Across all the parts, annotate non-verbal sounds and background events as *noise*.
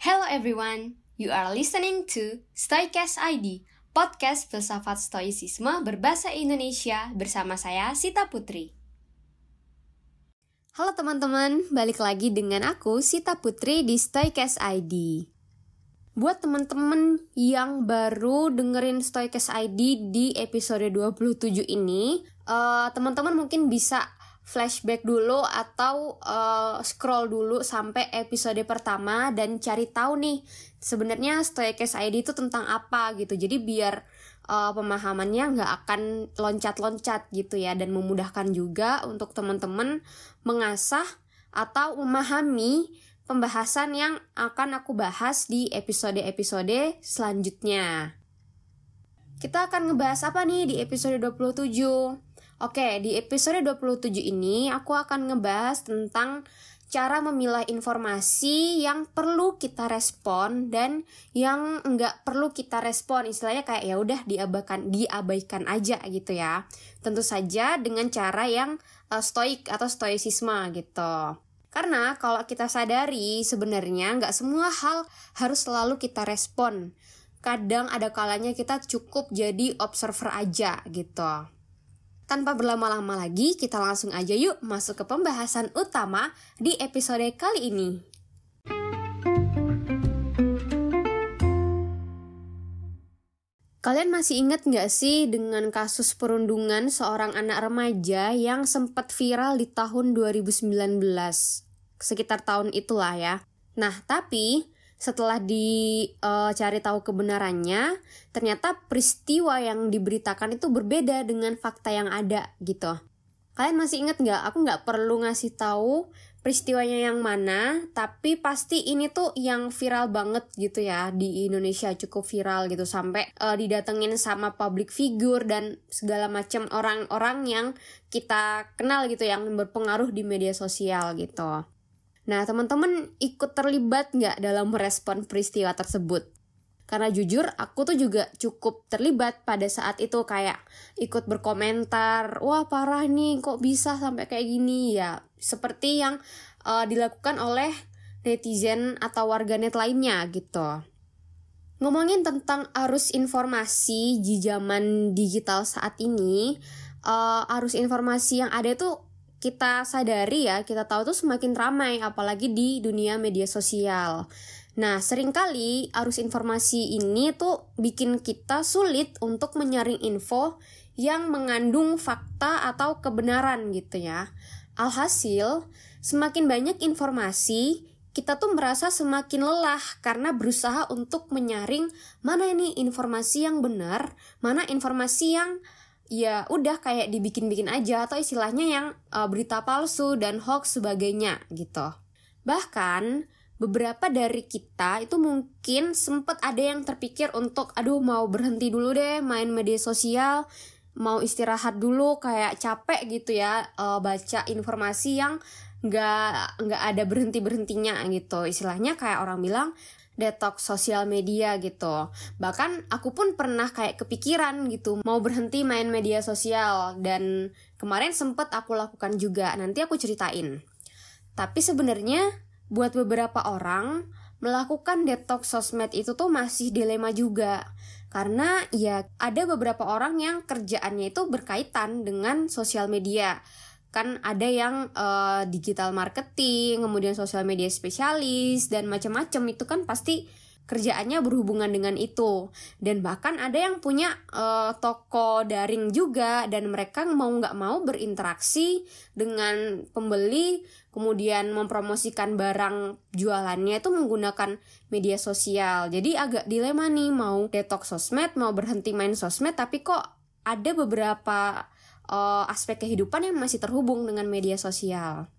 Hello everyone, you are listening to Stoicast ID, podcast filsafat stoicisme berbahasa Indonesia bersama saya Sita Putri. Halo teman-teman, balik lagi dengan aku Sita Putri di Stoicast ID. Buat teman-teman yang baru dengerin Stoicast ID di episode 27 ini, uh, teman-teman mungkin bisa flashback dulu atau uh, scroll dulu sampai episode pertama dan cari tahu nih sebenarnya Stoikes ID itu tentang apa gitu. Jadi biar uh, pemahamannya nggak akan loncat-loncat gitu ya dan memudahkan juga untuk teman-teman mengasah atau memahami pembahasan yang akan aku bahas di episode-episode selanjutnya. Kita akan ngebahas apa nih di episode 27? Oke, di episode 27 ini aku akan ngebahas tentang cara memilah informasi yang perlu kita respon dan yang nggak perlu kita respon. Istilahnya kayak ya udah diabaikan diabaikan aja gitu ya. Tentu saja dengan cara yang uh, stoik atau stoicisme gitu. Karena kalau kita sadari sebenarnya nggak semua hal harus selalu kita respon. Kadang ada kalanya kita cukup jadi observer aja gitu tanpa berlama-lama lagi, kita langsung aja yuk masuk ke pembahasan utama di episode kali ini. Kalian masih ingat nggak sih dengan kasus perundungan seorang anak remaja yang sempat viral di tahun 2019? Sekitar tahun itulah ya. Nah, tapi setelah dicari uh, tahu kebenarannya, ternyata peristiwa yang diberitakan itu berbeda dengan fakta yang ada gitu. Kalian masih ingat nggak? Aku nggak perlu ngasih tahu peristiwanya yang mana, tapi pasti ini tuh yang viral banget gitu ya di Indonesia cukup viral gitu sampai uh, didatengin sama public figure dan segala macam orang-orang yang kita kenal gitu yang berpengaruh di media sosial gitu. Nah, teman-teman ikut terlibat nggak dalam merespon peristiwa tersebut? Karena jujur, aku tuh juga cukup terlibat pada saat itu kayak ikut berkomentar, wah parah nih, kok bisa sampai kayak gini ya. Seperti yang uh, dilakukan oleh netizen atau warganet lainnya gitu. Ngomongin tentang arus informasi di zaman digital saat ini, uh, arus informasi yang ada itu kita sadari ya, kita tahu tuh semakin ramai apalagi di dunia media sosial. Nah, sering kali arus informasi ini tuh bikin kita sulit untuk menyaring info yang mengandung fakta atau kebenaran gitu ya. Alhasil, semakin banyak informasi, kita tuh merasa semakin lelah karena berusaha untuk menyaring mana ini informasi yang benar, mana informasi yang ya udah kayak dibikin-bikin aja atau istilahnya yang uh, berita palsu dan hoax sebagainya gitu. Bahkan beberapa dari kita itu mungkin sempat ada yang terpikir untuk aduh mau berhenti dulu deh main media sosial, mau istirahat dulu kayak capek gitu ya uh, baca informasi yang nggak nggak ada berhenti berhentinya gitu istilahnya kayak orang bilang detox sosial media gitu. Bahkan aku pun pernah kayak kepikiran gitu mau berhenti main media sosial dan kemarin sempet aku lakukan juga. Nanti aku ceritain. Tapi sebenarnya buat beberapa orang melakukan detox sosmed itu tuh masih dilema juga. Karena ya ada beberapa orang yang kerjaannya itu berkaitan dengan sosial media kan ada yang uh, digital marketing, kemudian sosial media spesialis dan macam-macam. Itu kan pasti kerjaannya berhubungan dengan itu. Dan bahkan ada yang punya uh, toko daring juga dan mereka mau nggak mau berinteraksi dengan pembeli kemudian mempromosikan barang jualannya itu menggunakan media sosial. Jadi agak dilema nih mau detox sosmed mau berhenti main sosmed tapi kok ada beberapa uh, aspek kehidupan yang masih terhubung dengan media sosial.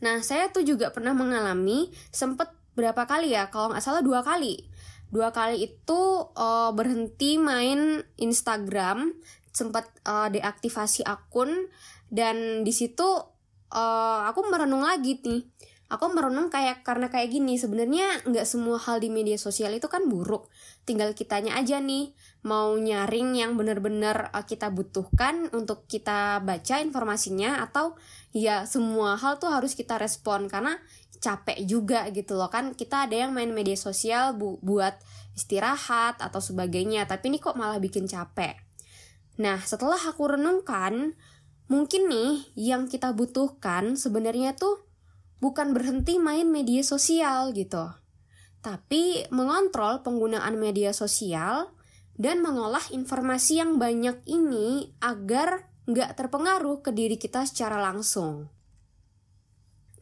Nah, saya tuh juga pernah mengalami sempet berapa kali ya, kalau nggak salah dua kali. Dua kali itu uh, berhenti main Instagram, sempat uh, deaktivasi akun dan di situ uh, aku merenung lagi nih aku merenung kayak karena kayak gini sebenarnya nggak semua hal di media sosial itu kan buruk. Tinggal kitanya aja nih mau nyaring yang benar-benar uh, kita butuhkan untuk kita baca informasinya atau ya semua hal tuh harus kita respon. Karena capek juga gitu loh kan kita ada yang main media sosial bu buat istirahat atau sebagainya tapi ini kok malah bikin capek. Nah setelah aku renungkan mungkin nih yang kita butuhkan sebenarnya tuh bukan berhenti main media sosial gitu tapi mengontrol penggunaan media sosial dan mengolah informasi yang banyak ini agar nggak terpengaruh ke diri kita secara langsung.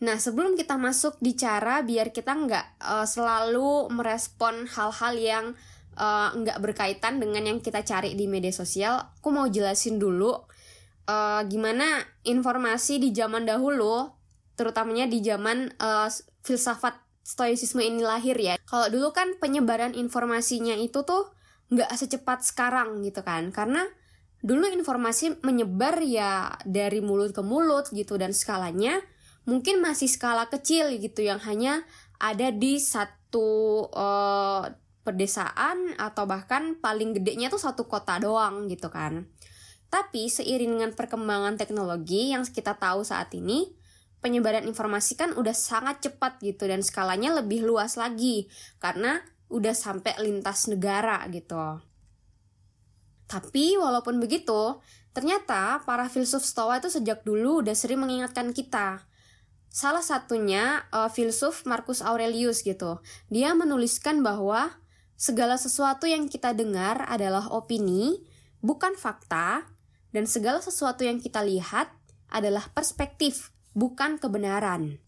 Nah, sebelum kita masuk di cara biar kita nggak uh, selalu merespon hal-hal yang uh, nggak berkaitan dengan yang kita cari di media sosial, aku mau jelasin dulu uh, gimana informasi di zaman dahulu, terutamanya di zaman uh, filsafat stoicisme ini lahir ya. Kalau dulu kan penyebaran informasinya itu tuh nggak secepat sekarang gitu kan, karena dulu informasi menyebar ya dari mulut ke mulut gitu dan skalanya mungkin masih skala kecil gitu yang hanya ada di satu uh, pedesaan atau bahkan paling gedenya tuh satu kota doang gitu kan. Tapi seiring dengan perkembangan teknologi yang kita tahu saat ini, penyebaran informasi kan udah sangat cepat gitu dan skalanya lebih luas lagi karena udah sampai lintas negara gitu. Tapi walaupun begitu, ternyata para filsuf Stoa itu sejak dulu udah sering mengingatkan kita Salah satunya uh, filsuf Marcus Aurelius gitu. Dia menuliskan bahwa segala sesuatu yang kita dengar adalah opini, bukan fakta, dan segala sesuatu yang kita lihat adalah perspektif, bukan kebenaran.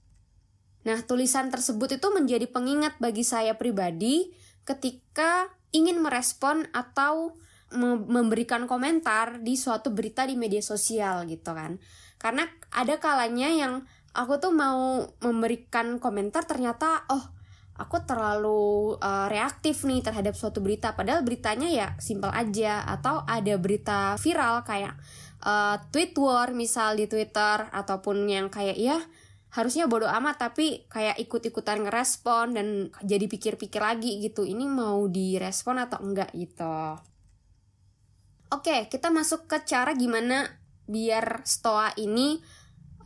Nah, tulisan tersebut itu menjadi pengingat bagi saya pribadi ketika ingin merespon atau memberikan komentar di suatu berita di media sosial gitu kan. Karena ada kalanya yang aku tuh mau memberikan komentar ternyata oh aku terlalu uh, reaktif nih terhadap suatu berita padahal beritanya ya simpel aja atau ada berita viral kayak uh, tweet war misal di Twitter ataupun yang kayak ya harusnya bodoh amat tapi kayak ikut-ikutan ngerespon dan jadi pikir-pikir lagi gitu ini mau direspon atau enggak gitu Oke, kita masuk ke cara gimana biar stoa ini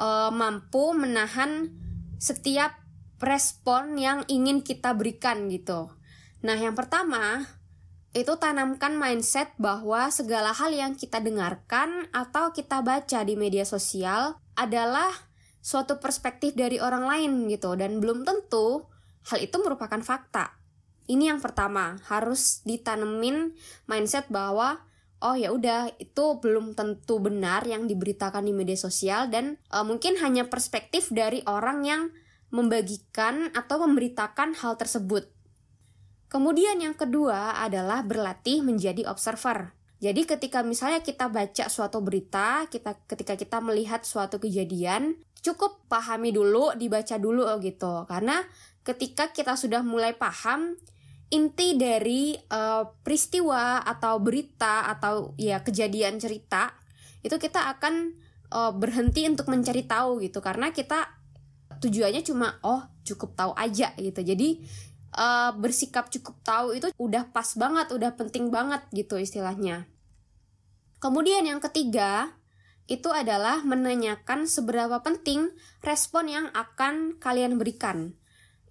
uh, mampu menahan setiap respon yang ingin kita berikan gitu. Nah, yang pertama itu tanamkan mindset bahwa segala hal yang kita dengarkan atau kita baca di media sosial adalah suatu perspektif dari orang lain gitu dan belum tentu hal itu merupakan fakta. Ini yang pertama, harus ditanemin mindset bahwa oh ya udah itu belum tentu benar yang diberitakan di media sosial dan uh, mungkin hanya perspektif dari orang yang membagikan atau memberitakan hal tersebut. Kemudian yang kedua adalah berlatih menjadi observer. Jadi ketika misalnya kita baca suatu berita, kita ketika kita melihat suatu kejadian, cukup pahami dulu, dibaca dulu gitu. Karena ketika kita sudah mulai paham, inti dari uh, peristiwa atau berita atau ya kejadian cerita itu kita akan uh, berhenti untuk mencari tahu gitu karena kita tujuannya cuma oh cukup tahu aja gitu jadi uh, bersikap cukup tahu itu udah pas banget udah penting banget gitu istilahnya kemudian yang ketiga itu adalah menanyakan seberapa penting respon yang akan kalian berikan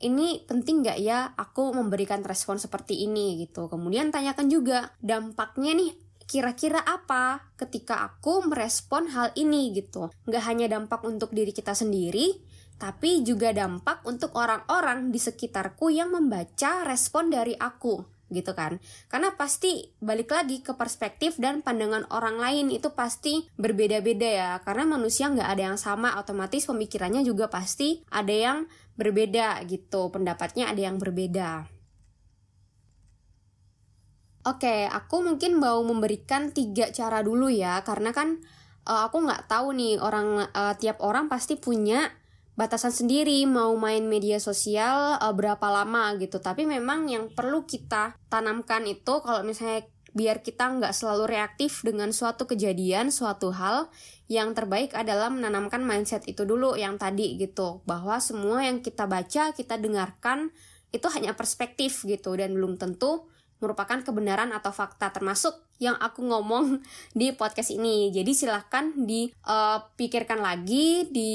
ini penting nggak ya aku memberikan respon seperti ini gitu. Kemudian tanyakan juga dampaknya nih kira-kira apa ketika aku merespon hal ini gitu. Nggak hanya dampak untuk diri kita sendiri, tapi juga dampak untuk orang-orang di sekitarku yang membaca respon dari aku gitu kan? Karena pasti balik lagi ke perspektif dan pandangan orang lain itu pasti berbeda-beda ya. Karena manusia nggak ada yang sama otomatis pemikirannya juga pasti ada yang berbeda gitu. Pendapatnya ada yang berbeda. Oke, aku mungkin mau memberikan tiga cara dulu ya, karena kan uh, aku nggak tahu nih orang uh, tiap orang pasti punya batasan sendiri mau main media sosial uh, berapa lama gitu. Tapi memang yang perlu kita tanamkan itu kalau misalnya biar kita nggak selalu reaktif dengan suatu kejadian suatu hal yang terbaik adalah menanamkan mindset itu dulu yang tadi gitu. Bahwa semua yang kita baca kita dengarkan itu hanya perspektif gitu. Dan belum tentu merupakan kebenaran atau fakta termasuk yang aku ngomong *laughs* di podcast ini. Jadi silahkan dipikirkan uh, lagi, di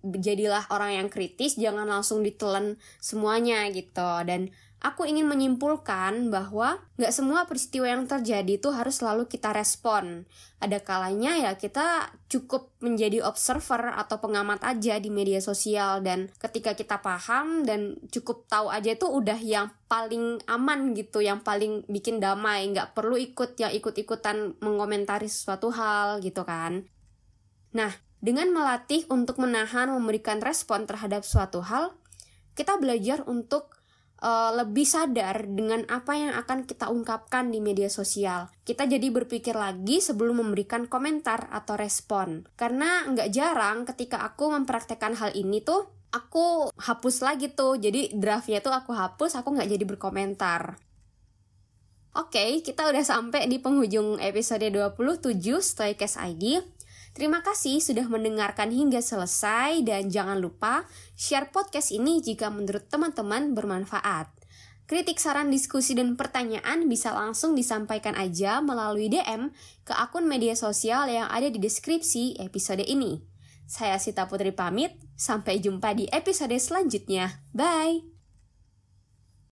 jadilah orang yang kritis, jangan langsung ditelan semuanya gitu. Dan Aku ingin menyimpulkan bahwa nggak semua peristiwa yang terjadi itu harus selalu kita respon. Ada kalanya ya kita cukup menjadi observer atau pengamat aja di media sosial dan ketika kita paham dan cukup tahu aja itu udah yang paling aman gitu, yang paling bikin damai, nggak perlu ikut yang ikut-ikutan mengomentari sesuatu hal gitu kan. Nah, dengan melatih untuk menahan memberikan respon terhadap suatu hal, kita belajar untuk uh, lebih sadar dengan apa yang akan kita ungkapkan di media sosial. Kita jadi berpikir lagi sebelum memberikan komentar atau respon. Karena nggak jarang ketika aku mempraktekkan hal ini tuh, aku hapus lagi tuh. Jadi draftnya tuh aku hapus, aku nggak jadi berkomentar. Oke, okay, kita udah sampai di penghujung episode 27 Stoikes ID. Terima kasih sudah mendengarkan hingga selesai dan jangan lupa share podcast ini jika menurut teman-teman bermanfaat. Kritik, saran, diskusi, dan pertanyaan bisa langsung disampaikan aja melalui DM ke akun media sosial yang ada di deskripsi episode ini. Saya Sita Putri pamit, sampai jumpa di episode selanjutnya. Bye!